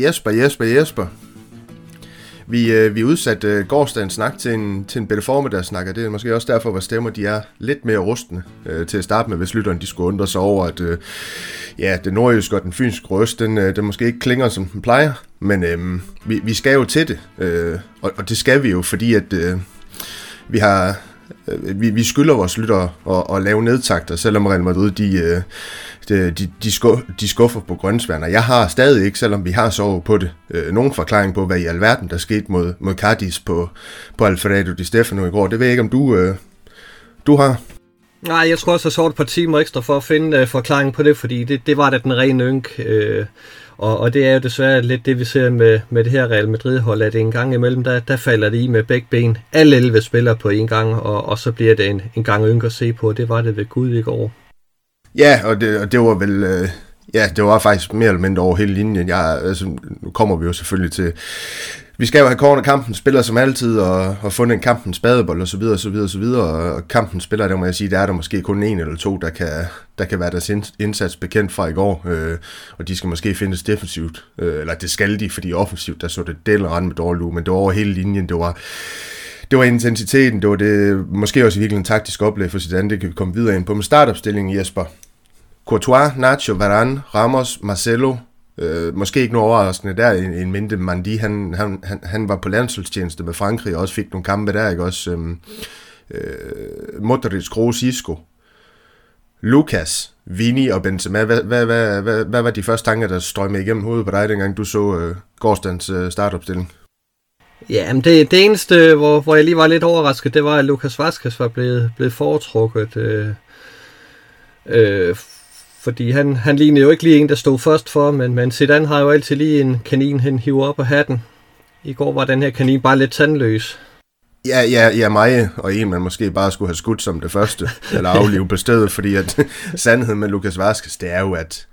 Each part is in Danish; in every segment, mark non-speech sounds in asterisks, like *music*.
Jesper, Jesper, Jesper. Vi, øh, vi udsatte øh, gårdsdagens snak til en, til en bedre formiddagssnak, og det er måske også derfor, at stemmer de er lidt mere rustne øh, til at starte med, hvis lytteren de skulle undre sig over, at øh, ja, den nordjyske og den fynske røst, den, øh, den måske ikke klinger, som den plejer, men øh, vi, vi skal jo til det, øh, og, og det skal vi jo, fordi at øh, vi har øh, vi, vi skylder vores lyttere at, at lave nedtakter, selvom Real Madrid de, øh, de, de, de, skuffer, de skuffer på grønnsværn. Og jeg har stadig ikke, selvom vi har sovet på det, øh, nogen forklaring på, hvad i alverden der skete mod, mod Cardis på, på Alfredo Di Stefano i går. Det ved jeg ikke, om du, du har. Nej, jeg tror også, jeg sovet et par timer ekstra for at finde øh, forklaring på det, fordi det, det var da den rene ynk. Øh, og, og det er jo desværre lidt det, vi ser med, med det her Real Madrid-hold, at en gang imellem, der, der falder det i med begge ben. Alle 11 spiller på en gang, og, og så bliver det en, en gang yngre at se på. Det var det ved Gud i går. Ja, og det, og det var vel... Øh, ja, det var faktisk mere eller mindre over hele linjen. Jeg, altså, nu kommer vi jo selvfølgelig til... Vi skal jo have kårene kampen spiller som altid, og, og fundet en kampen spadebold, og så videre, og så videre, og så videre. Og kampen spiller, der må jeg sige, der er der måske kun en eller to, der kan, der kan være deres indsats bekendt fra i går. Øh, og de skal måske findes defensivt, øh, eller det skal de, fordi offensivt, der så det del rand med dårlig men det var over hele linjen. Det var, det var intensiteten, det var det, måske også i virkeligheden taktisk oplæg for Zidane, det kan vi komme videre ind på. Med startopstillingen, Jesper. Courtois, Nacho, Varane, Ramos, Marcelo, øh, måske ikke noget overraskende der, en, en Mente Mandi, han, han, han, han var på landsholdstjeneste med Frankrig, og også fik nogle kampe der, ikke også? Øh, øh, Modric, Kroos, Isco, Lukas, Vini og Benzema, hvad, hvad, hvad, hvad, hvad var de første tanker, der strømmede igennem hovedet på dig, dengang du så øh, gårdsdagens øh, startopstilling? Ja, men det, det eneste, hvor, hvor jeg lige var lidt overrasket, det var, at Lukas Vazquez var blevet, blevet foretrukket. Øh, øh, fordi han, han lignede jo ikke lige en, der stod først for, men, men Zidane har jo altid lige en kanin, han hiver op af hatten. I går var den her kanin bare lidt tandløs. Ja, ja, ja, mig og en, man måske bare skulle have skudt som det første, *laughs* eller aflive på stedet, fordi at *laughs* sandheden med Lukas Vazquez, det er jo, at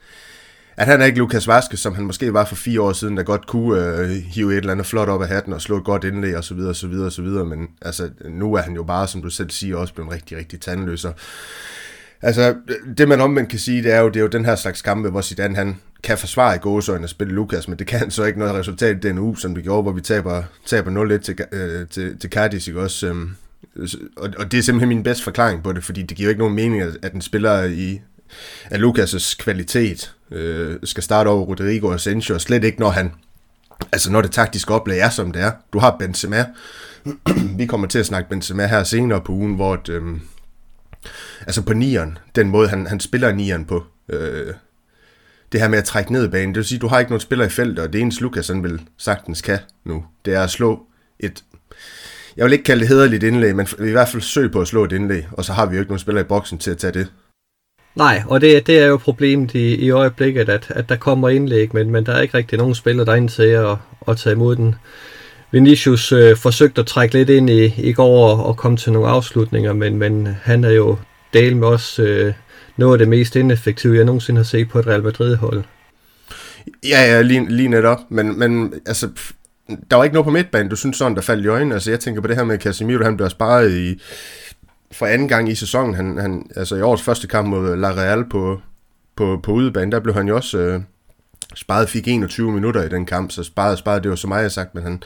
at han er ikke Lukas Vaske, som han måske var for fire år siden, der godt kunne øh, hive et eller andet flot op af hatten og slå et godt indlæg og så videre, og så videre, og så videre. Men altså, nu er han jo bare, som du selv siger, også blevet rigtig, rigtig tandløs. Altså, det man omvendt kan sige, det er jo, det er jo den her slags kampe, hvor Zidane han kan forsvare i gåsøjne at spille Lukas, men det kan så ikke noget resultat i den uge, som vi gjorde, hvor vi taber, taber 0-1 til, øh, til, til Cardis, ikke også? Øh, og, og det er simpelthen min bedste forklaring på det, fordi det giver jo ikke nogen mening, at, at en spiller i at Lukas' kvalitet øh, skal starte over Rodrigo og Asensio, og slet ikke når han, altså når det taktiske oplæg er som det er. Du har Benzema, *clears throat* vi kommer til at snakke Benzema her senere på ugen, hvor et, øh, altså på nieren, den måde han, han spiller nieren på, øh, det her med at trække ned i banen, det vil sige, du har ikke nogen spiller i feltet, og det eneste Lukas han vil sagtens kan nu, det er at slå et, jeg vil ikke kalde det hederligt indlæg, men i hvert fald søg på at slå et indlæg, og så har vi jo ikke nogen spiller i boksen til at tage det. Nej, og det, det er jo problemet i, i øjeblikket, at, at der kommer indlæg, men, men der er ikke rigtig nogen spiller der er til at, at tage imod den. Vinicius øh, forsøgte at trække lidt ind i, i går og, og komme til nogle afslutninger, men, men han er jo del med os øh, noget af det mest ineffektive, jeg nogensinde har set på et Real Madrid-hold. Ja, ja, lige, lige netop, men, men altså, der var ikke noget på midtbanen, du synes sådan, der faldt i øjnene. Altså, jeg tænker på det her med Casemiro, han bliver sparet i, for anden gang i sæsonen. Han, han, altså i årets første kamp mod La Real på, på, på udebane, der blev han jo også øh, sparet, fik 21 minutter i den kamp, så sparet, sparet, det var så meget jeg sagt, men han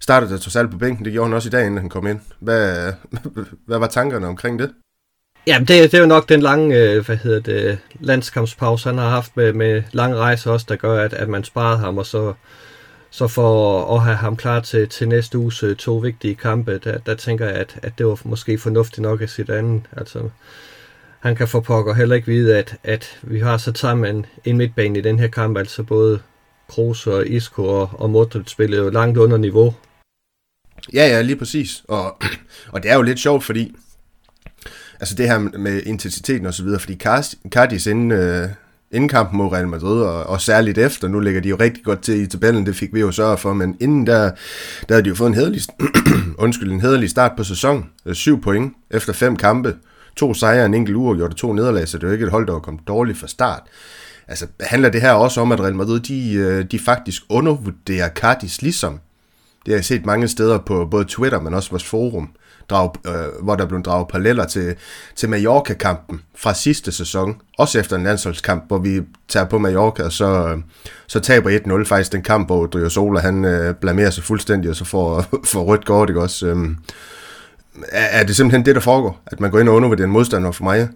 startede da trods alt på bænken, det gjorde han også i dag, inden han kom ind. Hvad, *laughs* hvad var tankerne omkring det? Jamen, det, det er jo nok den lange, øh, hvad hedder det, landskampspause, han har haft med, med lange rejser også, der gør, at, at man sparede ham, og så så for at have ham klar til, til næste uges øh, to vigtige kampe, der, der tænker jeg, at, at det var måske fornuftigt nok at sit andet. Altså, han kan få pokker heller ikke vide, at, at vi har sat sammen en, en midtbane i den her kamp, altså både Kroos og Isco og, og Modric spillede jo langt under niveau. Ja, ja, lige præcis. Og, *clears throat* og det er jo lidt sjovt, fordi altså det her med intensiteten og så videre, fordi Cardis inden, øh, inden kampen mod Real Madrid, og, og særligt efter, nu ligger de jo rigtig godt til i tabellen, det fik vi jo sørge for, men inden der, der havde de jo fået en hederlig, *clears throat* undskyld, en hederlig start på sæsonen, øh, syv point efter fem kampe, to sejre, en enkelt uge, og gjorde to nederlag, så det er jo ikke et hold, der var kommet dårligt fra start. Altså, handler det her også om, at Real Madrid, de, øh, de faktisk undervurderer Cardis ligesom Det har jeg set mange steder på både Twitter, men også vores forum, drag, øh, hvor der blev draget paralleller til, til Mallorca-kampen fra sidste sæson. Også efter en landsholdskamp, hvor vi tager på Mallorca, og så, øh, så taber 1-0 faktisk den kamp, hvor Driosola han øh, blamerer sig fuldstændig, og så får, *laughs* får rødt kort, ikke også? Øh, er, er det simpelthen det, der foregår? At man går ind og undervurderer en modstander for mig?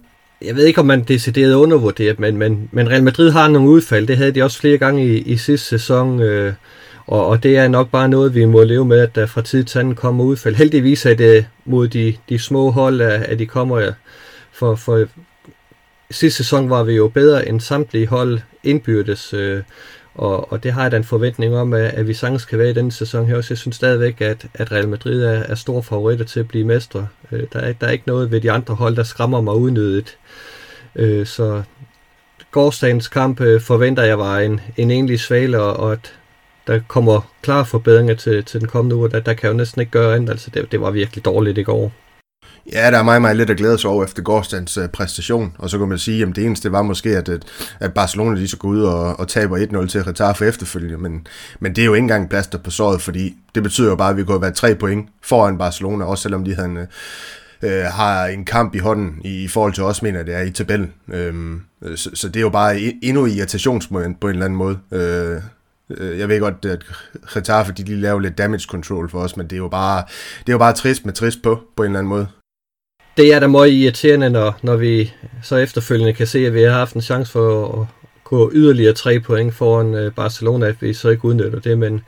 Jeg ved ikke, om man decideret undervurderer, men, men, men Real Madrid har nogle udfald. Det havde de også flere gange i, i sidste sæson. Øh, og, og det er nok bare noget, vi må leve med, at der fra tid til anden kommer udfald. Heldigvis er det mod de, de små hold, at de kommer for, for sidste sæson var vi jo bedre end samtlige hold indbyrdes. Øh, og, og det har jeg da en forventning om, at, at vi sagtens kan være i denne sæson her også. Jeg synes stadigvæk, at, at Real Madrid er, er store favoritter til at blive mestre. Øh, der, er, der er ikke noget ved de andre hold, der skræmmer mig unødigt. Øh, så gårdsdagens kamp øh, forventer jeg var en, en egentlig svale, og, og at der kommer klare forbedringer til, til den kommende uge. Der, der kan jo næsten ikke gøre andet. Altså, det, det var virkelig dårligt i går. Ja, der er meget, meget lidt at glæde sig over efter gårdsdagens øh, præstation, og så kan man sige, at det eneste var måske, at, øh, at Barcelona lige så gå ud og, og taber 1-0 til for efterfølgende, men, men det er jo ikke engang plaster på såret, fordi det betyder jo bare, at vi kunne have været tre point foran Barcelona, også selvom de havde en, øh, øh har en kamp i hånden i, i forhold til os, mener det er i tabellen. Uh, så, så det er jo bare endnu irritationsmoment på en eller anden måde. Øh, jeg ved godt, at Getafe de lige laver lidt damage control for os, men det er jo bare, det er jo bare trist med trist på, på en eller anden måde det er da meget irriterende, når, når vi så efterfølgende kan se, at vi har haft en chance for at gå yderligere tre point foran øh, Barcelona, at vi så ikke udnytter det, men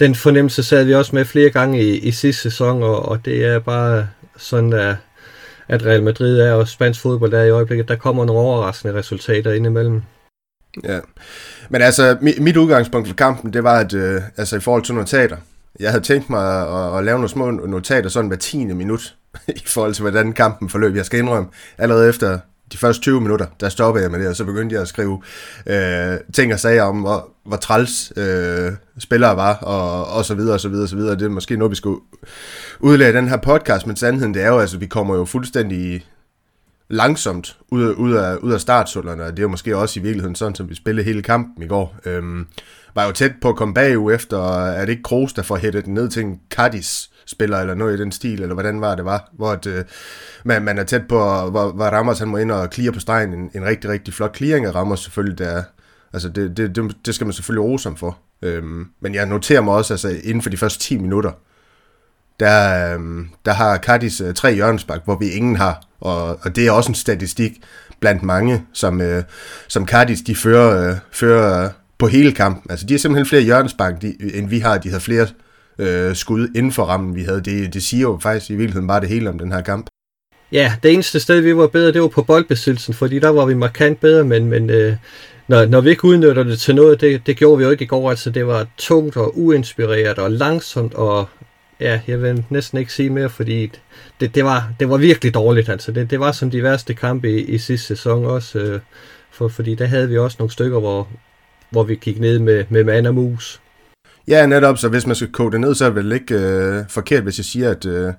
den fornemmelse sad vi også med flere gange i, i sidste sæson, og, og det er bare sådan, at, at Real Madrid er, og spansk fodbold er i øjeblikket, der kommer nogle overraskende resultater indimellem. Ja, men altså, mit udgangspunkt for kampen, det var, at øh, altså i forhold til notater, jeg havde tænkt mig at, at lave nogle små notater sådan hver tiende minut, *laughs* i forhold til, hvordan kampen forløb. Jeg skal indrømme, allerede efter de første 20 minutter, der stoppede jeg med det, og så begyndte jeg at skrive øh, ting og sager om, hvor, hvor træls øh, spillere var, og, og så videre, og så videre, og så videre. Det er måske noget, vi skulle udlægge den her podcast, men sandheden det er jo, altså, vi kommer jo fuldstændig langsomt ud, ud af, ud af startsullerne, og det er jo måske også i virkeligheden sådan, som vi spillede hele kampen i går. Øhm, var jo tæt på at komme bagud efter, er det ikke Kroos, der får hættet den ned til en Cadiz, spiller eller noget i den stil, eller hvordan var det var, hvor at, øh, man, man er tæt på, hvor, hvor Ramos han må ind og clear på stregen, en, en rigtig, rigtig flot clearing af Ramos selvfølgelig, der altså det, det, det, det skal man selvfølgelig rose ham for. Øhm, men jeg noterer mig også, altså inden for de første 10 minutter, der, øhm, der har Cardis øh, tre hjørnespark, hvor vi ingen har, og, og det er også en statistik blandt mange, som, øh, som Cardis de fører, øh, fører øh, på hele kampen. Altså de har simpelthen flere hjørnespark, de, end vi har. De har flere øh, skud inden for rammen, vi havde. Det, det siger jo faktisk i virkeligheden bare det hele om den her kamp. Ja, det eneste sted, vi var bedre, det var på boldbesiddelsen, fordi der var vi markant bedre, men, men øh, når, når vi ikke udnytter det til noget, det, det gjorde vi jo ikke i går, altså det var tungt og uinspireret og langsomt, og ja, jeg vil næsten ikke sige mere, fordi det, det, var, det var virkelig dårligt, altså det, det var som de værste kampe i, i sidste sæson også, øh, for, fordi der havde vi også nogle stykker, hvor, hvor vi gik ned med, med mand og mus. Ja, netop, så hvis man skal kode det ned, så er det vel ikke øh, forkert, hvis jeg siger, at øh,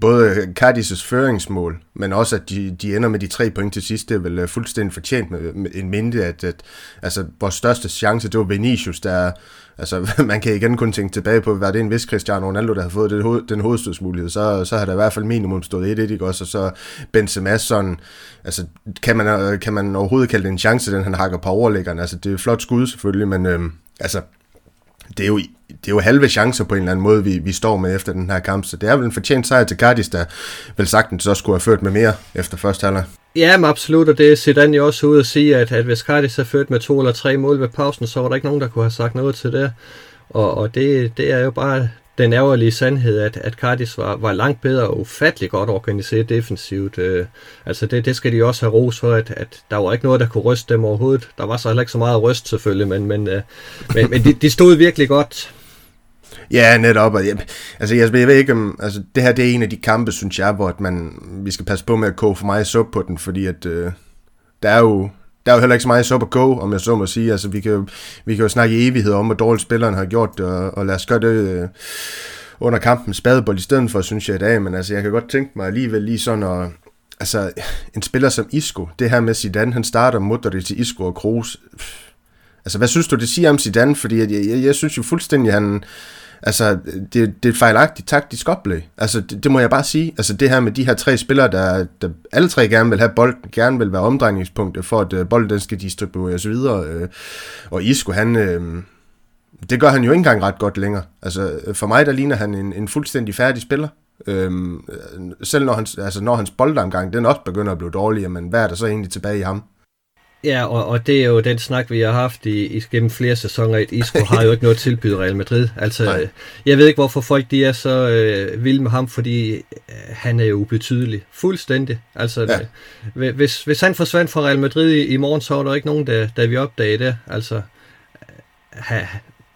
både Cardis' føringsmål, men også at de, de ender med de tre point til sidst, det er vel øh, fuldstændig fortjent med, med en minde, at, at altså, vores største chance, det var Vinicius, der altså, *laughs* man kan igen kun tænke tilbage på, hvad det en vis Cristiano Ronaldo, der har fået det, hoved, den hovedstødsmulighed, så, så har der i hvert fald minimum stået 1-1, ikke også, og så Benzema sådan, altså, kan man, øh, kan man overhovedet kalde det en chance, den han hakker på overlæggeren, altså, det er et flot skud selvfølgelig, men øhm, altså, det er jo, det er jo halve chancer på en eller anden måde, vi, vi står med efter den her kamp, så det er vel en fortjent sejr til Cardis, der vel sagtens også skulle have ført med mere efter første halvleg. Ja, men absolut, og det Zidane jo også ud at sige, at, at hvis Cardis havde ført med to eller tre mål ved pausen, så var der ikke nogen, der kunne have sagt noget til det. Og, og det, det er jo bare den ærgerlige sandhed, at, at Cardis var, var langt bedre og ufattelig godt organiseret defensivt. Øh, altså det, det skal de også have ros for, at, at der var ikke noget, der kunne ryste dem overhovedet. Der var så heller ikke så meget ryst selvfølgelig, men, men, øh, men, men de, de stod virkelig godt. Ja, netop. Og, jeg, altså, jeg, jeg ved ikke om... Altså, det her det er en af de kampe, synes jeg, hvor at man, vi skal passe på med at koge for meget suppe på den, fordi at øh, der er jo der er jo heller ikke så meget sup at gå, om jeg så må sige. Altså, vi kan jo, vi kan jo snakke i evighed om, hvor dårligt spilleren har gjort det, og, og lad os gøre det øh, under kampen spadebold i stedet for, synes jeg i dag. Men altså, jeg kan godt tænke mig alligevel lige sådan at... Altså, en spiller som Isco, det her med Zidane, han starter Modric til Isco og Kroos. Altså, hvad synes du, det siger om Zidane? Fordi jeg, jeg, jeg synes jo fuldstændig, han Altså, det, det er et fejlagtigt taktisk oplæg. Altså, det, det må jeg bare sige. Altså, det her med de her tre spillere, der, der alle tre gerne vil have bolden, gerne vil være omdrejningspunktet for, at uh, bolden den skal distribueres videre. Øh, og Isco, han... Øh, det gør han jo ikke engang ret godt længere. Altså, for mig, der ligner han en, en fuldstændig færdig spiller. Øhm, øh, selv når hans, altså når hans boldamgang, den også begynder at blive dårlig, men hvad er der så egentlig tilbage i ham? Ja, og, og det er jo den snak, vi har haft i, i gennem flere sæsoner. Et Isco har jo ikke noget tilbyde Real Madrid. Altså, Nej. jeg ved ikke, hvorfor folk de er så øh, vilde med ham, fordi øh, han er jo ubetydelig. Fuldstændig. Altså, ja. det, hvis, hvis han forsvandt fra Real Madrid i, i morgen, så var der ikke nogen, der, der vi opdage det. Altså, ha,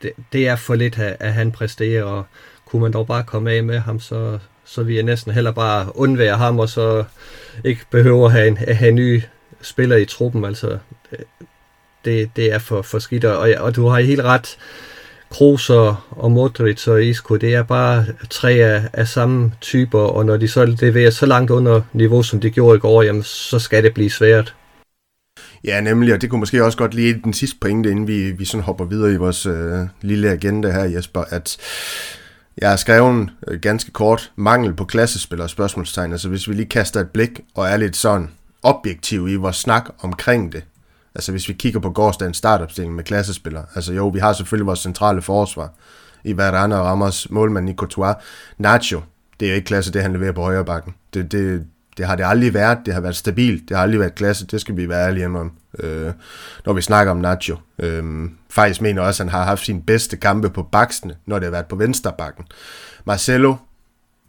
det, det er for lidt, at, at han præsterer, og kunne man dog bare komme af med ham, så, så vi er næsten heller bare undvære ham, og så ikke behøver at have en, at have en ny spiller i truppen. Altså, øh, det, det er for, for skidt, og, og du har helt ret. Kroos og, og Modric og Isco, det er bare tre af, af samme typer, og når de så leverer så langt under niveau, som de gjorde i går, jamen, så skal det blive svært. Ja, nemlig, og det kunne måske også godt lige den sidste pointe, inden vi, vi sådan hopper videre i vores øh, lille agenda her, Jesper, at jeg har skrevet øh, ganske kort mangel på klassespillere spørgsmålstegn, altså hvis vi lige kaster et blik og er lidt sådan objektive i vores snak omkring det, altså hvis vi kigger på gårdsdagens startopstilling med klassespillere, altså jo, vi har selvfølgelig vores centrale forsvar i Varane og Ramos, målmand i Courtois, Nacho, det er jo ikke klasse, det han leverer på højre bakken. Det, det, det har det aldrig været. Det har været stabilt. Det har aldrig været klasse. Det skal vi være ærlige om, øh, når vi snakker om Nacho. Øh, faktisk mener også, at han har haft sine bedste kampe på baksene, når det har været på venstre bakken. Marcelo,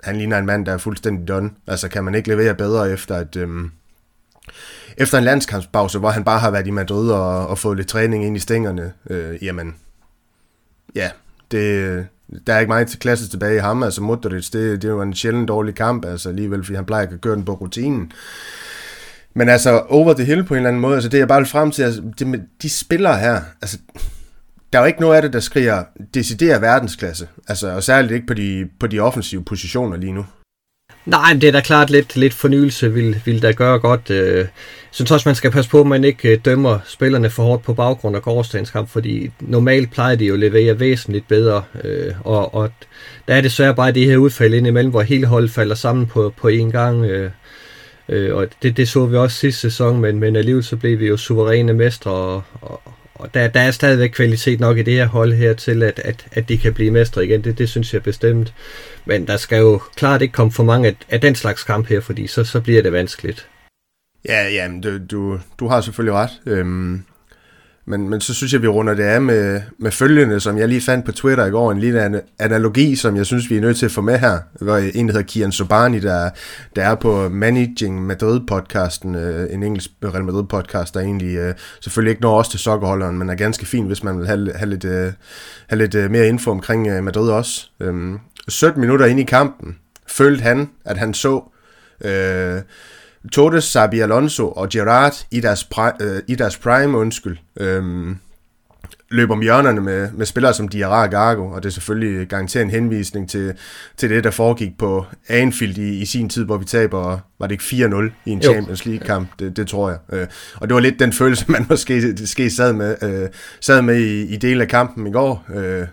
han ligner en mand, der er fuldstændig done. Altså kan man ikke levere bedre efter at... Øh, efter en landskampspause, hvor han bare har været i Madrid og, og fået lidt træning ind i stængerne, øh, jamen, ja, det, der er ikke meget til klasse tilbage i ham. Altså Modric, det, det var jo en sjældent dårlig kamp, altså alligevel, fordi han plejer at køre den på rutinen. Men altså, over the hill på en eller anden måde, altså det er bare frem til, altså, det, de spillere her, altså, der er jo ikke noget af det, der skriger decideret verdensklasse. Altså, og særligt ikke på de, på de offensive positioner lige nu. Nej, det er da klart lidt, lidt fornyelse vil, vil da gøre godt. Jeg øh, synes også, man skal passe på, at man ikke øh, dømmer spillerne for hårdt på baggrund af gårdsdagens kamp, fordi normalt plejer de jo at levere væsentligt bedre, øh, og, og der er desværre bare det her udfald indimellem, hvor hele holdet falder sammen på, på én gang, øh, øh, og det, det så vi også sidste sæson, men, men alligevel så blev vi jo suveræne mestre, og, og, og der, der er stadigvæk kvalitet nok i det her hold her til, at, at, at de kan blive mestre igen. Det, det synes jeg bestemt. Men der skal jo klart ikke komme for mange af, af den slags kamp her, fordi så, så bliver det vanskeligt. Ja, ja du, du, du har selvfølgelig ret. Øhm, men, men så synes jeg, vi runder det af med, med følgende, som jeg lige fandt på Twitter i går, en lille analogi, som jeg synes, vi er nødt til at få med her. Hvor en, der hedder Kian Sobani, der, der er på Managing Madrid-podcasten, øh, en engelsk Real Madrid-podcast, der egentlig øh, selvfølgelig ikke når også til sokkerholderen, men er ganske fin, hvis man vil have, have lidt, øh, have lidt øh, mere info omkring øh, Madrid også. Øhm, 17 minutter ind i kampen følte han, at han så... Øh, Torres, Sabi Alonso og Gerard i deres, pri- øh, i deres prime, undskyld, øh, løber om hjørnerne med, med spillere som Diarra og Gargo, og det er selvfølgelig garanteret en henvisning til, til det, der foregik på Anfield i, i sin tid, hvor vi taber, var det ikke 4-0 i en jo. Champions League-kamp, det, det tror jeg. Øh, og det var lidt den følelse, man måske, måske sad med, øh, sad med i, i del af kampen i går. Øh,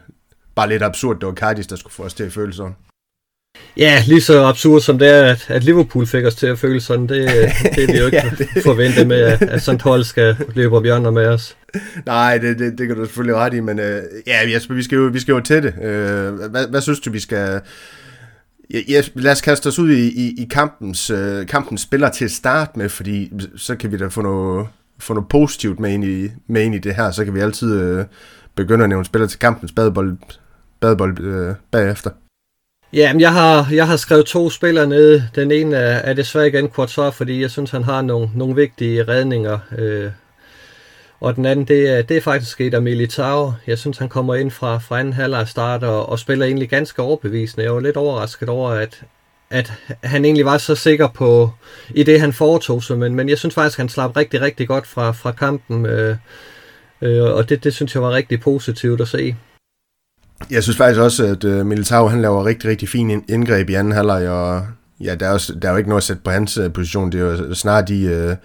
bare lidt absurd, det var Cardis, der skulle få os til at føle sådan. Ja, lige så absurd som det er, at, at Liverpool fik os til at føle sådan, det, *laughs* det er vi jo ikke ja, det... forventet med, at, at sådan et hold skal løbe op hjørner med os. Nej, det, det, det kan du selvfølgelig ret i, men uh, ja, Jesper, vi skal jo, vi skal jo til det. Uh, hvad, hvad synes du, vi skal... Ja, lad os kaste os ud i, i, i kampens, uh, kampens spiller til at starte med, fordi så kan vi da få noget, få noget positivt med ind, i, med ind i det her, så kan vi altid uh, begynde at nævne spiller til kampens badebold, badebold uh, bagefter. Ja, men jeg har, jeg har skrevet to spillere ned. Den ene er, er desværre igen Quartzar, fordi jeg synes, han har nogle, nogle vigtige redninger. Øh, og den anden, det er, det er faktisk et af Militao. Jeg synes, han kommer ind fra, fra anden halvleg start og, og spiller egentlig ganske overbevisende. Jeg var lidt overrasket over, at, at han egentlig var så sikker på i det, han foretog sig. Men, men jeg synes faktisk, han slap rigtig, rigtig godt fra, fra kampen. Øh, øh, og det, det synes jeg var rigtig positivt at se. Jeg synes faktisk også, at øh, Militao han laver rigtig, rigtig fin indgreb i anden halvleg, og ja, der er, også, der er jo ikke noget at sætte på hans øh, position. Det er jo snart de, øh, uh,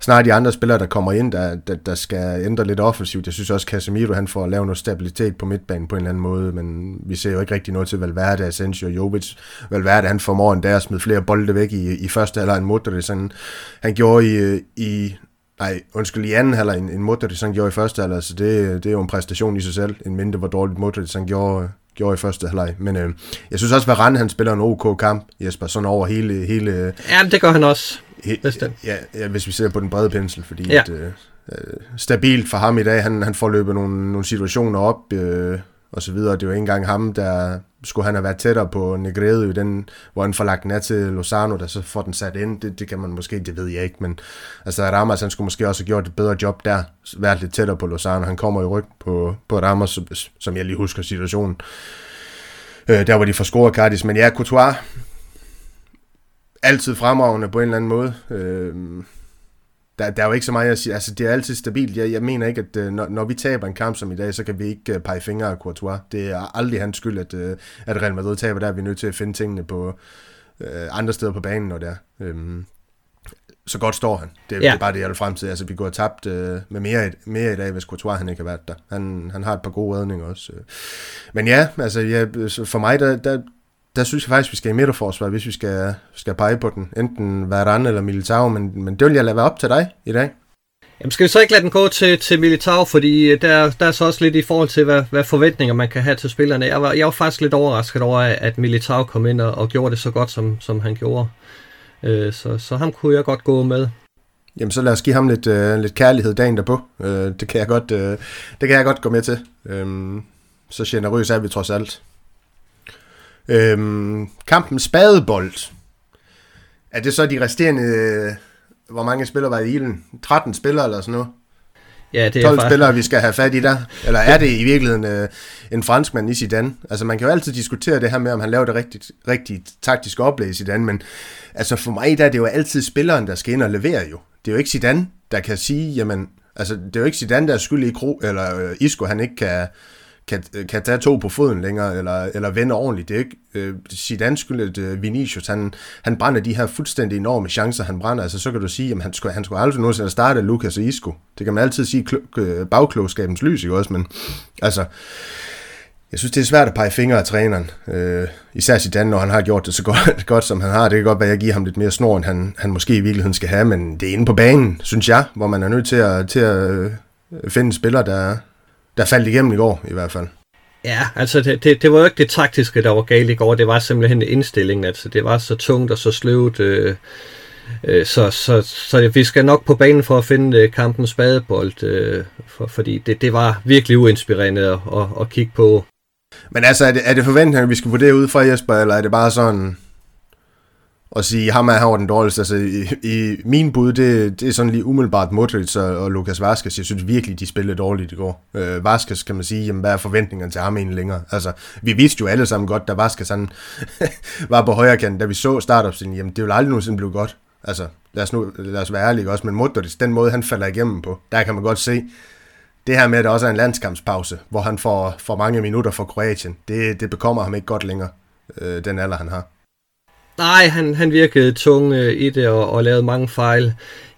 snart de andre spillere, der kommer ind, der, der, der skal ændre lidt offensivt. Jeg synes også, Casemiro han får lavet noget stabilitet på midtbanen på en eller anden måde, men vi ser jo ikke rigtig noget til Valverde, Asensio og Jovic. Valverde han formår endda at smide flere bolde væk i, i første halvleg end Modric. Han, han gjorde i, i Nej, undskyld, i anden halvleg en, en Modric, han gjorde i første halvleg, så det, det er jo en præstation i sig selv, en mindre hvor dårligt Modric, han gjorde, gjorde i første halvleg. Men øh, jeg synes også, at Varane, han spiller en OK kamp, Jesper, sådan over hele... hele ja, det gør han også. He, ja, ja, hvis vi ser på den brede pensel, fordi ja. at, øh, øh, stabilt for ham i dag, han, han får løbet nogle, nogle situationer op, øh, og så videre. Det var ikke engang ham, der skulle han have været tættere på Negredo i den, hvor han får lagt den af til Lozano, der så får den sat ind. Det, det kan man måske, det ved jeg ikke, men altså Ramos, han skulle måske også have gjort et bedre job der, været lidt tættere på Lozano. Han kommer i ryg på, på Ramos, som jeg lige husker situationen. Øh, der var de for scoret Cardis, men ja, Courtois, altid fremragende på en eller anden måde. Øh, der, der er jo ikke så meget at sige. Altså, det er altid stabilt. Jeg, jeg mener ikke, at uh, når, når vi taber en kamp som i dag, så kan vi ikke uh, pege fingre af Courtois. Det er aldrig hans skyld, at, uh, at Real Madrid taber. Der er vi nødt til at finde tingene på uh, andre steder på banen, når det er. Um, så godt står han. Det, ja. det er bare det, jeg vil frem til. Altså, vi går tabt uh, med mere, mere i dag, hvis Courtois han ikke har været der. Han, han har et par gode redninger også. Men ja, altså, ja, for mig, der, der, der synes jeg faktisk, vi skal i midterforsvar, hvis vi skal, skal pege på den. Enten Varane eller Militao, men, men det vil jeg lade være op til dig i dag. Jamen skal vi så ikke lade den gå til, til Militao, fordi der, der er så også lidt i forhold til, hvad, hvad forventninger man kan have til spillerne. Jeg var, jeg var faktisk lidt overrasket over, at Militao kom ind og, og gjorde det så godt, som, som han gjorde. Øh, så, så ham kunne jeg godt gå med. Jamen så lad os give ham lidt, øh, lidt kærlighed dagen derpå. Øh, det, kan jeg godt, øh, det kan jeg godt gå med til. Øh, så generøs er vi trods alt. Øhm, kampen spadebold. Er det så de resterende, øh, hvor mange spillere var i ilden? 13 spillere eller sådan noget? Ja, det er 12 faktisk... spillere, vi skal have fat i der? Eller er det i virkeligheden øh, en franskmand i Zidane? Altså man kan jo altid diskutere det her med, om han laver det rigtigt, rigtigt taktiske oplæg i Zidane, men altså for mig der er det jo altid spilleren, der skal ind og levere jo. Det er jo ikke Zidane, der kan sige, jamen, altså det er jo ikke Zidane, der er skyld i Kro, eller øh, Isco, han ikke kan, kan, øh, kan tage to på foden længere, eller, eller vende ordentligt. Det er ikke øh, Zidane skyld, at øh, Vinicius, han, han brænder de her fuldstændig enorme chancer, han brænder. Altså, så kan du sige, at han skulle, han skulle aldrig nogensinde starte Lucas og Isco. Det kan man altid sige øh, bagklogskabens lys, ikke også? Men altså, jeg synes, det er svært at pege fingre af træneren. Øh, især Zidane, når han har gjort det så godt, *laughs* godt, som han har. Det kan godt være, at jeg giver ham lidt mere snor, end han, han måske i virkeligheden skal have, men det er inde på banen, synes jeg, hvor man er nødt til at, til at øh, finde spillere, der, der faldt igennem i går i hvert fald. Ja, altså det, det, det var jo ikke det taktiske, der var galt i går, det var simpelthen indstillingen, altså det var så tungt og så sløvt, øh, øh, så, så, så vi skal nok på banen for at finde øh, kampens badebold, øh, for, fordi det, det var virkelig uinspirerende at, at, at kigge på. Men altså, er det, er det forventninger, vi skal vurdere ud fra Jesper, eller er det bare sådan, og sige, ham er han var den dårligste. Altså, i, i min bud, det, det er sådan lige umiddelbart Modric og, og Lukas Vaskes. Jeg synes virkelig, de spillede dårligt i går. Øh, Vaskes kan man sige, jamen, hvad er forventningerne til ham egentlig længere? Altså, vi vidste jo alle sammen godt, da Vaskes han *laughs* var på højre kant, da vi så startopstillingen, jamen det ville aldrig nogensinde blive godt. Altså, lad os, nu, lad os være ærlige også, men Modric, den måde han falder igennem på, der kan man godt se, det her med, at der også er en landskampspause, hvor han får, for mange minutter for Kroatien, det, det bekommer ham ikke godt længere, øh, den alder han har. Nej, han, han virkede tung øh, i det og, og lavede mange fejl.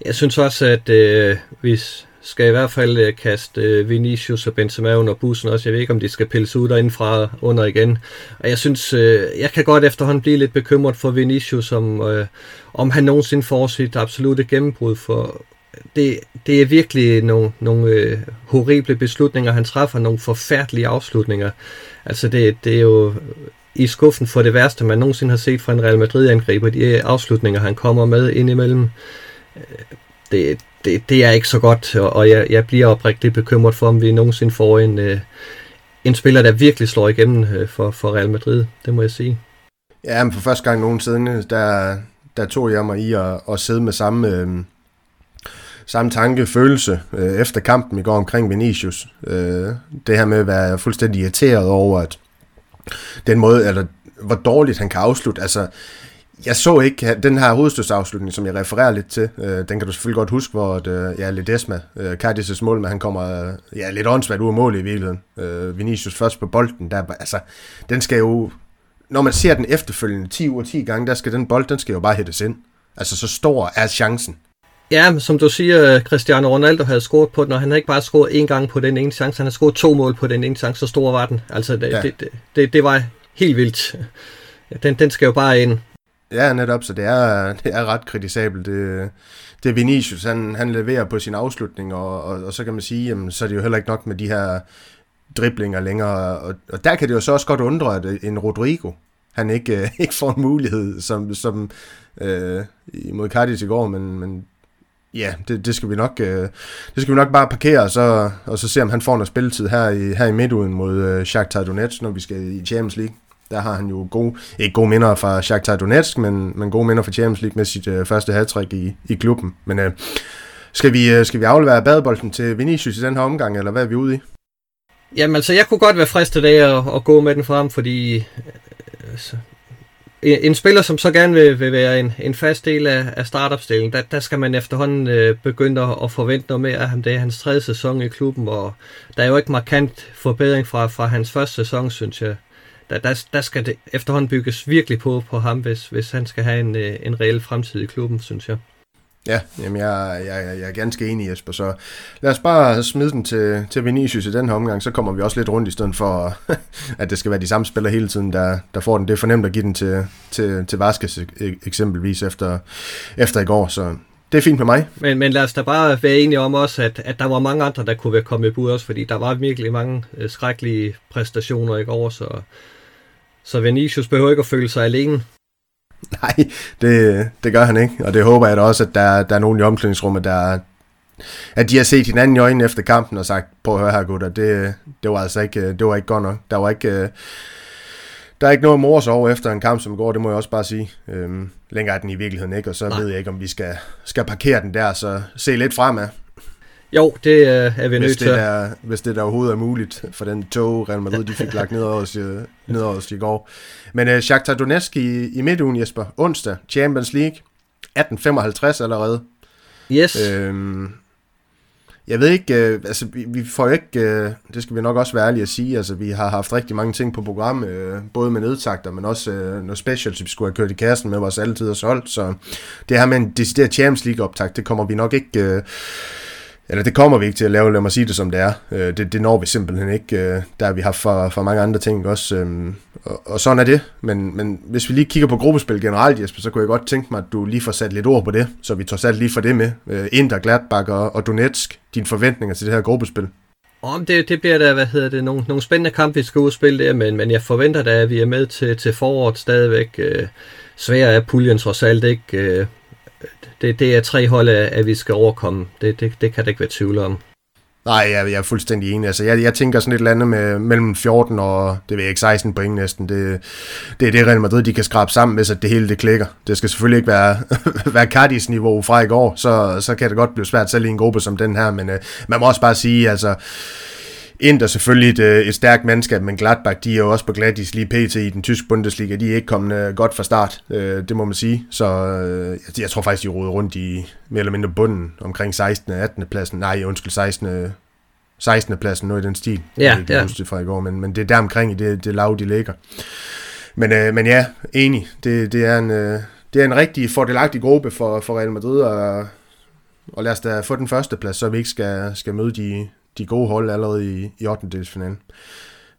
Jeg synes også, at øh, vi skal i hvert fald øh, kaste øh, Vinicius og Benzema under bussen også. Jeg ved ikke, om de skal pilles ud derindfra under igen. Og jeg synes, øh, jeg kan godt efterhånden blive lidt bekymret for Vinicius, om, øh, om han nogensinde får sit absolute gennembrud. For det, det er virkelig nogle, nogle øh, horrible beslutninger, han træffer, nogle forfærdelige afslutninger. Altså det, det er jo i skuffen for det værste, man nogensinde har set fra en Real Madrid-angriber. De øh, afslutninger, han kommer med indimellem, øh, det, det, det er ikke så godt, og jeg, jeg bliver oprigtigt bekymret for, om vi nogensinde får en, øh, en spiller, der virkelig slår igennem øh, for, for Real Madrid. Det må jeg sige. Ja, men for første gang nogensinde, der, der tog jeg mig i at, at sidde med samme, øh, samme tanke, følelse øh, efter kampen i går omkring Vinicius. Øh, det her med at være fuldstændig irriteret over, at den måde, eller hvor dårligt han kan afslutte. Altså, jeg så ikke den her hovedstødsafslutning, som jeg refererer lidt til. Øh, den kan du selvfølgelig godt huske, hvor det, øh, ja, Ledesma, øh, Cardis' mål, men han kommer øh, ja, lidt åndssvagt ud af mål i virkeligheden. Øh, Vinicius først på bolden, der, altså, den skal jo, når man ser den efterfølgende 10 ud 10 gange, der skal den bold, den skal jo bare hættes ind. Altså, så stor er chancen. Ja, som du siger, Cristiano Ronaldo havde scoret på den, og han havde ikke bare scoret én gang på den ene chance, han havde scoret to mål på den ene chance, så stor var den. Altså, det, ja. det, det, det var helt vildt. Den, den skal jo bare ind. Ja, netop, så det er, det er ret kritisabelt. Det, det Vinicius, han, han leverer på sin afslutning, og, og, og så kan man sige, jamen, så er det jo heller ikke nok med de her driblinger længere, og, og der kan det jo så også godt undre, at en Rodrigo, han ikke, øh, *laughs* ikke får en mulighed som, som øh, mod Cardis i går, men, men ja, det, det, skal vi nok, øh, det skal vi nok bare parkere, og så, og så se, om han får noget spilletid her i, her i midtuden mod øh, Shakhtar Donetsk, når vi skal i Champions League. Der har han jo gode, ikke gode minder fra Shakhtar Donetsk, men, men gode minder fra Champions League med sit øh, første hattrick i, i klubben. Men øh, skal, vi, øh, skal vi aflevere badebolden til Vinicius i den her omgang, eller hvad er vi ude i? Jamen altså, jeg kunne godt være fristet af at, at gå med den frem, fordi øh, en, spiller, som så gerne vil, vil være en, en fast del af, af startopstillingen, der, der skal man efterhånden øh, begynde at, at forvente noget mere af ham. Det er hans tredje sæson i klubben, og der er jo ikke markant forbedring fra, fra hans første sæson, synes jeg. Der, der, der skal det efterhånden bygges virkelig på på ham, hvis, hvis han skal have en, øh, en reel fremtid i klubben, synes jeg. Ja, jamen jeg, jeg, jeg er ganske enig, Jesper. Så lad os bare smide den til, til Vinicius i den her omgang, så kommer vi også lidt rundt i stedet for, *laughs* at det skal være de samme spillere hele tiden, der, der får den. Det er fornemt at give den til, til, til Vaskes eksempelvis efter, efter i går, så det er fint med mig. Men, men lad os da bare være enige om også, at, at der var mange andre, der kunne være kommet i bud også, fordi der var virkelig mange øh, skrækkelige præstationer i går, så, så Vinicius behøver ikke at føle sig alene. *laughs* Nej, det, det gør han ikke, og det håber jeg da også, at der, der er nogen i omklædningsrummet, der, at de har set hinanden i øjnene efter kampen og sagt, prøv at høre her gutter, det, det var altså ikke, det var ikke godt nok. Der var ikke, der er ikke noget mors over efter en kamp som går, det må jeg også bare sige. Øhm, længere er den i virkeligheden ikke, og så Nej. ved jeg ikke, om vi skal, skal parkere den der, så se lidt fremad. Jo, det øh, er vi nødt til. Der, hvis det der overhovedet er muligt, for den tog Real Madrid, de fik lagt ned over os, øh, ned over os i går. Men uh, Shakhtar Donetsk i, i midtugen, Jesper, onsdag, Champions League, 1855 allerede. Yes. Øhm, jeg ved ikke, øh, altså vi, vi får jo ikke, øh, det skal vi nok også være ærlige at sige, altså vi har haft rigtig mange ting på program, øh, både med nedtakter, men også øh, noget specials, vi skulle have kørt i kassen med vores altid og solgt, så det her med en decideret Champions League optag, det kommer vi nok ikke, øh, eller det kommer vi ikke til at lave, lad mig sige det som det er. Øh, det, det når vi simpelthen ikke. Øh, der har vi haft for, for mange andre ting også. Øh, og, og sådan er det. Men, men hvis vi lige kigger på gruppespil generelt, Jesper, så kunne jeg godt tænke mig, at du lige får sat lidt ord på det. Så vi tager sat lige for det med. Øh, Inter, Gladbach og, og Donetsk. Dine forventninger til det her gruppespil. Om det, det bliver da, hvad hedder det, nogle, nogle spændende kampe, vi skal udspille der, men, men jeg forventer da, at vi er med til, til foråret stadigvæk. Øh, svær er puljen trods alt ikke. Øh, det, det er tre hold, at vi skal overkomme. Det, det, det kan det ikke være tvivl om. Nej, jeg, jeg er fuldstændig enig. Altså, jeg, jeg tænker sådan et eller andet med mellem 14 og, det ved jeg ikke, 16 point næsten. Det, det er det Real Madrid, de kan skrabe sammen, hvis at det hele det klikker. Det skal selvfølgelig ikke være, *laughs* være Cardis niveau fra i går, så, så kan det godt blive svært selv i en gruppe som den her, men øh, man må også bare sige, altså, Inter selvfølgelig et, øh, et stærkt mandskab, men Gladbach, de er jo også på Gladis lige pt. i den tyske Bundesliga. De er ikke kommet øh, godt fra start, øh, det må man sige. Så jeg tror faktisk, de roder rundt i mere eller mindre bunden omkring 16. og 18. pladsen. Nej, undskyld, 16. 16. pladsen, noget i den stil. Ja, jeg ikke ja. fra i går, men, men det er der omkring i det, det lav, de ligger. Men, øh, men ja, enig. Det, det, er en, øh, det er en rigtig fordelagtig gruppe for, for Real Madrid, og, og lad os da få den første plads, så vi ikke skal, skal møde de, de gode hold allerede i, i 8. delsfinalen.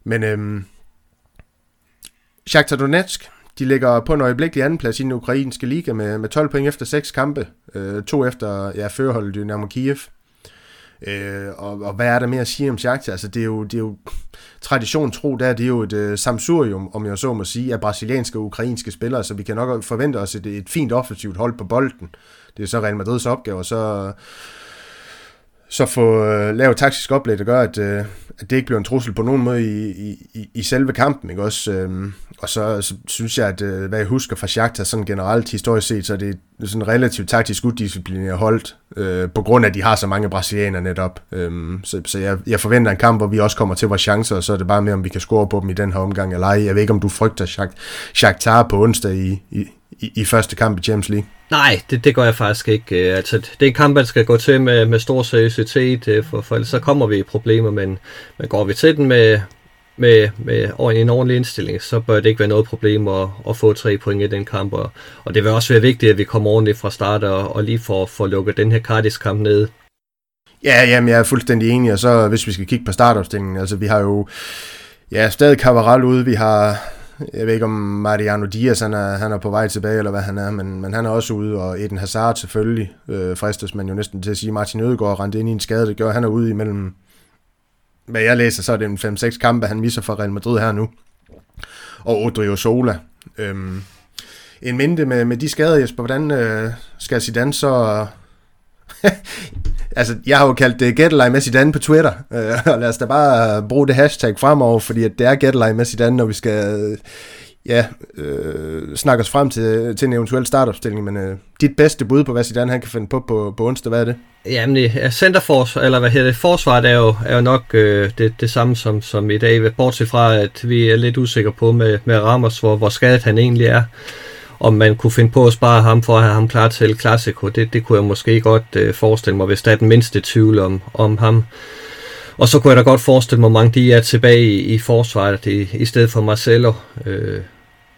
Men øhm, Shakhtar Donetsk, de ligger på en øjeblikkelig anden plads i den ukrainske liga med, med 12 point efter 6 kampe. Øh, to efter ja, førholdet Dynamo Kiev. Øh, og, og hvad er der mere at sige om Shakhtar? Altså, det er jo, det er jo tradition tro, der det er jo et øh, samsurium, om jeg så må sige, af brasilianske og ukrainske spillere, så vi kan nok forvente os et, et fint offensivt hold på bolden. Det er så Real Madrids opgave, og så så få øh, lavet taktisk oplæg, der gør, at, øh, at det ikke bliver en trussel på nogen måde i, i, i selve kampen. Ikke? Også, øh, og så, så synes jeg, at øh, hvad jeg husker fra Shakhtar sådan generelt historisk set, så er det sådan relativt taktisk uddisciplineret holdt, øh, på grund af, at de har så mange brasilianer netop. Øh, så så jeg, jeg forventer en kamp, hvor vi også kommer til vores chancer, og så er det bare med, om vi kan score på dem i den her omgang eller ej. Jeg ved ikke, om du frygter Shakhtar på onsdag i, i, i, i første kamp i Champions League. Nej, det, det gør jeg faktisk ikke. Øh, altså, det er en kamp, man skal gå til med, med stor seriøsitet, øh, for, for ellers så kommer vi i problemer, men, men går vi til den med, med, med en ordentlig indstilling, så bør det ikke være noget problem at, at få tre point i den kamp. Og, og det vil også være vigtigt, at vi kommer ordentligt fra start og, og lige får, får lukket den her Cardis-kamp ned. Ja, jamen, jeg er fuldstændig enig, og så hvis vi skal kigge på startopstillingen, altså vi har jo ja, stadig Cavaral ude, vi har, jeg ved ikke om Mariano Diaz, han er, han er på vej tilbage, eller hvad han er, men, men han er også ude, og Eden Hazard selvfølgelig, øh, fristes man jo næsten til at sige, Martin Ødegaard rendte ind i en skade, det gør, han er ude imellem, hvad jeg læser, så er det en 5-6 kampe, han misser for Real Madrid her nu, og Odrio Sola. Øhm, en minde med, med de skader, Jesper, hvordan øh, skal Zidane så *laughs* altså, jeg har jo kaldt det Get med Zidane på Twitter, øh, og lad os da bare øh, bruge det hashtag fremover, fordi at det er Get med Zidane, når vi skal øh, ja, øh, snakke os frem til, til en eventuel startopstilling, men øh, dit bedste bud på, hvad Zidane han kan finde på på, på onsdag, hvad er det? Jamen, øh, ja, centerfors, eller hvad hedder det, forsvaret er jo, er jo nok øh, det, det samme som, som i dag, bortset fra, at vi er lidt usikre på med, med Ramos, hvor, hvor skadet han egentlig er om man kunne finde på at spare ham for at have ham klar til Clasico, det, det kunne jeg måske godt øh, forestille mig, hvis der er den mindste tvivl om, om ham. Og så kunne jeg da godt forestille mig, hvor mange de er tilbage i, i forsvaret i, i stedet for Marcelo. Øh,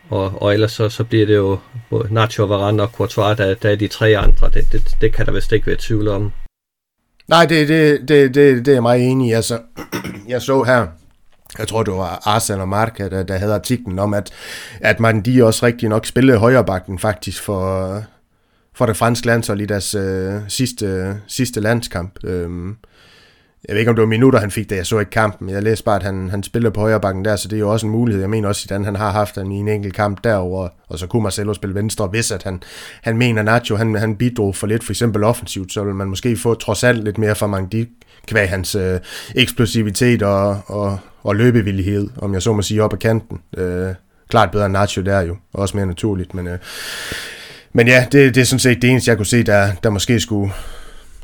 og, og ellers så, så bliver det jo både Nacho, Varane og Courtois, der, der er de tre andre. Det, det, det kan der vist ikke være tvivl om. Nej, det, det, det, det, det er jeg meget enig i. Altså, *clears throat* jeg så her, jeg tror det var Arsenal og Marca, der, der havde artiklen om, at, at Mandi de også rigtig nok spillede højrebakken faktisk for, for det franske landshold i deres øh, sidste, sidste landskamp. Øhm, jeg ved ikke, om det var minutter, han fik da Jeg så ikke kampen. Jeg læste bare, at han, han spiller på højrebakken der, så det er jo også en mulighed. Jeg mener også, at han har haft den i en enkelt kamp derover og så kunne Marcelo spille venstre, hvis at han, han mener, Nacho han, han bidrog for lidt, for eksempel offensivt, så vil man måske få trods alt lidt mere fra Mangdi, kvæg hans øh, eksplosivitet og, og, og løbevillighed, om jeg så må sige, op ad kanten. Øh, klart bedre end Nacho der jo, og også mere naturligt, men, øh, men ja, det, det er sådan set det eneste, jeg kunne se, der, der måske skulle,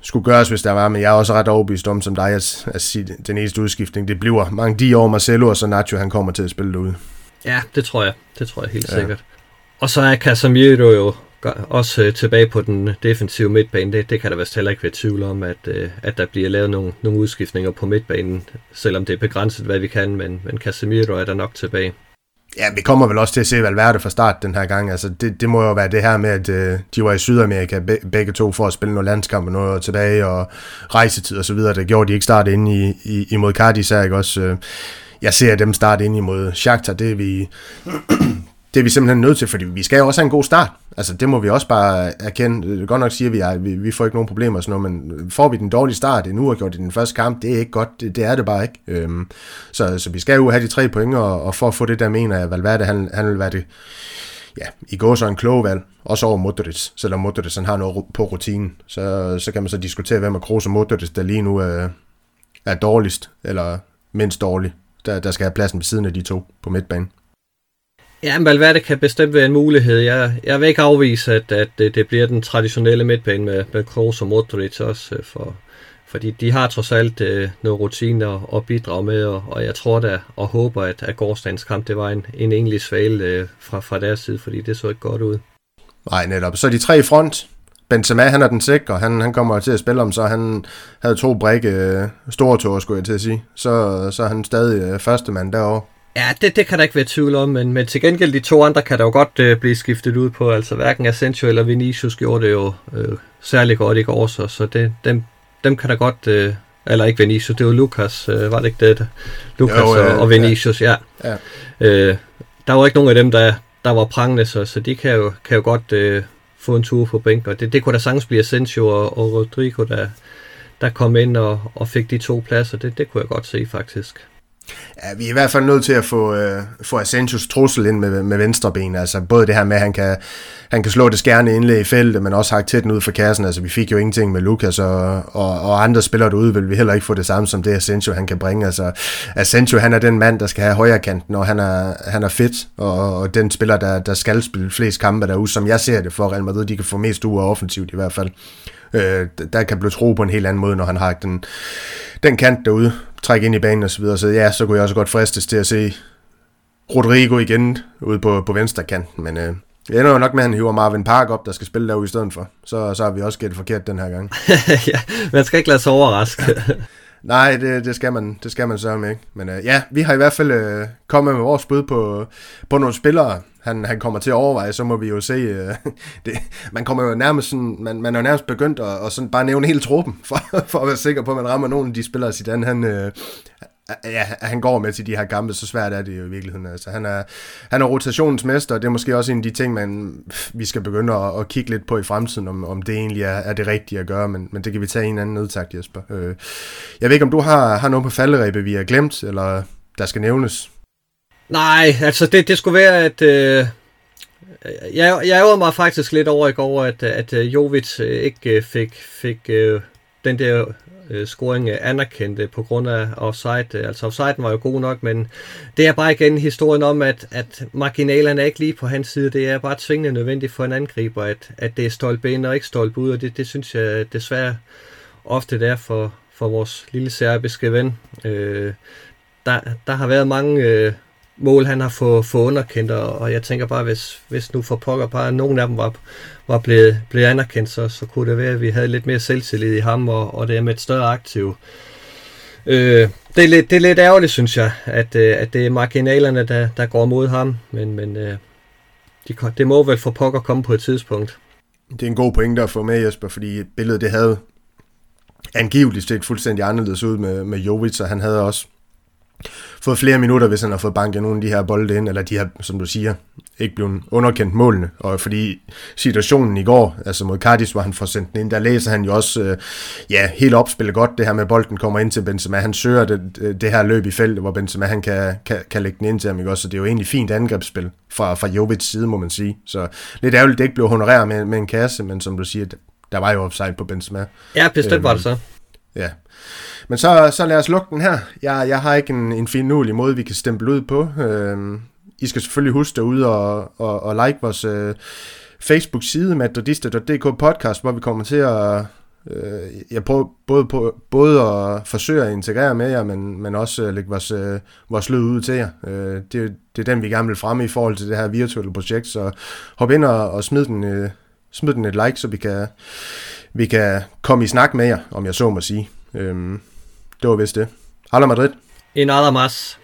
skulle gøres, hvis der var, men jeg er også ret overbevist om, som dig, at, at sige, den eneste udskiftning, det bliver mange de år Marcelo, og så Nacho, han kommer til at spille derude. Ja, det tror jeg. Det tror jeg helt ja. sikkert. Og så er Casemiro jo også øh, tilbage på den defensive midtbane. Det, det kan der vist heller ikke være tvivl om, at, øh, at der bliver lavet nogle, nogle udskiftninger på midtbanen, selvom det er begrænset, hvad vi kan, men, men Casemiro er der nok tilbage. Ja, vi kommer vel også til at se Valverde fra start den her gang. Altså, det, det må jo være det her med, at øh, de var i Sydamerika begge to for at spille nogle landskampe og noget tilbage, og rejsetid og så videre. Det gjorde de ikke start inde i, i, imod Cardis, ikke også... Øh, jeg ser dem starte ind imod Shakhtar, det er vi, *clears throat* det er vi simpelthen nødt til, fordi vi skal jo også have en god start. Altså, det må vi også bare erkende. Godt nok siger vi, at vi, vi får ikke nogen problemer og sådan noget, men får vi den dårlige start, en uafgjort i den første kamp, det er ikke godt. Det, det er det bare ikke. Øhm, så, så vi skal jo have de tre point, og, og for at få det der, mener jeg, at Valverde, han, han vil være det, ja, i går så en klog valg, også over Modric, selvom Modric han har noget på rutinen. Så, så kan man så diskutere, hvem er Kroos og Modric, der lige nu er, er dårligst, eller mindst dårlig, der, der skal have pladsen ved siden af de to på midtbanen. Ja, men Valverde kan bestemt være en mulighed. Jeg, jeg vil ikke afvise, at, at det, det bliver den traditionelle midtbane med, med Kroos og Modric også, øh, for, fordi de har trods alt øh, noget rutine at, at bidrage med, og, og jeg tror da og håber, at, at gårdsdagens kamp det var en, en egentlig svale øh, fra, fra deres side, fordi det så ikke godt ud. Nej, netop. Så de tre i front. Benzema, han er den sikre. Han, han kommer til at spille om, så han havde to brække øh, store tårer, skulle jeg til at sige. Så, så er han stadig øh, første mand derovre. Ja, det, det kan der ikke være tvivl om, men, men til gengæld de to andre kan der jo godt øh, blive skiftet ud på. Altså hverken Asensio eller Vinicius gjorde det jo øh, særlig godt i går, så, så det, dem, dem kan der godt... Øh, eller ikke Vinicius, det var Lukas, øh, var det ikke det? Lukas jo, øh, og, og Vinicius, ja. ja. Øh, der var ikke nogen af dem, der, der var prangende, så, så de kan jo, kan jo godt øh, få en tur på bænk, og det, det kunne da sagtens blive Asensio og, og Rodrigo, der, der kom ind og, og fik de to pladser. Det, det kunne jeg godt se, faktisk. Ja, vi er i hvert fald nødt til at få, øh, få Asensios trussel ind med, med venstre ben. Altså både det her med, at han kan, han kan slå det skærne indlæg i feltet, men også hakke tæt ud for kassen. Altså vi fik jo ingenting med Lukas, og, og, og andre spillere derude vil vi heller ikke få det samme som det Asensio han kan bringe. Altså Asensio han er den mand, der skal have højre kanten, og han er, han er fedt, og, og den spiller, der, der skal spille flest kampe derude, som jeg ser det for Real Madrid, de kan få mest ud af offensivt i hvert fald. Øh, der kan blive tro på en helt anden måde, når han har den, den kant derude, trække ind i banen og så videre. Så ja, så kunne jeg også godt fristes til at se Rodrigo igen ude på, på venstre kanten, men øh, det ender jo nok med, at han hiver Marvin Park op, der skal spille derude i stedet for. Så, så har vi også gættet forkert den her gang. *laughs* ja, man skal ikke lade sig overraske. *laughs* Nej, det, det, skal man, det skal man sørge ikke. Men øh, ja, vi har i hvert fald øh, kommet med vores bud på, på nogle spillere, han, han kommer til at overveje, så må vi jo se, øh, *laughs* det, man kommer jo nærmest sådan, man, man er jo nærmest begyndt at, at sådan bare nævne hele truppen, *laughs* for, for at være sikker på, at man rammer nogen af de spillere, Zidane, han, øh, ja, han går med til de her kampe, så svært er det jo i virkeligheden. Altså, han, er, han er rotationsmester, og det er måske også en af de ting, man, vi skal begynde at, at kigge lidt på i fremtiden, om, om det egentlig er, er det rigtige at gøre, men, men det kan vi tage i en anden nedtagt, Jesper. Øh, jeg ved ikke, om du har, har noget på falderæbet, vi har glemt, eller der skal nævnes? Nej, altså det, det skulle være, at... Øh, jeg, jeg ærger mig faktisk lidt over i går, at, at øh, Jovic øh, ikke øh, fik, fik øh, den der øh, scoring anerkendte på grund af offside. Altså offside var jo god nok, men det er bare igen historien om, at, at marginalerne er ikke lige på hans side. Det er bare tvingende nødvendigt for en angriber, at, at det er stolpe ind og ikke stolpe ud, og det, det synes jeg desværre ofte det er for, for vores lille serbiske ven. Øh, der, der har været mange øh, mål, han har fået, fået underkendt, og jeg tænker bare, hvis, hvis nu for pokker bare nogen af dem var, var blevet, blevet anerkendt, så, så kunne det være, at vi havde lidt mere selvtillid i ham, og, og det er med et større aktiv. Øh, det, er lidt, det er lidt ærgerligt, synes jeg, at, øh, at det er marginalerne, der, der går mod ham, men, men øh, de, det må vel for pokker komme på et tidspunkt. Det er en god pointe at få med, Jesper, fordi billedet det havde angiveligt set fuldstændig anderledes ud med, med Jovic, og han havde også fået flere minutter, hvis han har fået banket nogle af de her bolde ind, eller de her, som du siger, ikke blevet underkendt målene. Og fordi situationen i går, altså mod Cardis, hvor han får sendt den ind, der læser han jo også, øh, ja, helt opspillet godt det her med, bolden kommer ind til Benzema. Han søger det, det her løb i feltet, hvor Benzema han kan, kan, kan lægge den ind til ham, ikke også? Så det er jo egentlig fint angrebsspil fra, fra Jovic side, må man sige. Så lidt ærgerligt, det ikke blev honoreret med, med en kasse, men som du siger, der var jo offside på Benzema. Ja, bestemt øhm, var det så. Ja. Men så, så lad os lukke den her. Jeg, jeg har ikke en, en finurlig måde, vi kan stemple ud på. Øh, I skal selvfølgelig huske derude og, og, og like vores øh, Facebook-side, madridista.dk podcast, hvor vi kommer til at øh, jeg prøver både, på, både at forsøge at integrere med jer, men, men også at lægge vores, øh, vores lyd ud til jer. Øh, det, det er den, vi gerne vil fremme i forhold til det her virtuelle projekt, så hop ind og, og smid, den, øh, smid den et like, så vi kan, vi kan komme i snak med jer, om jeg så må sige. Øhm, det var vist det. Hala Madrid. En nada más.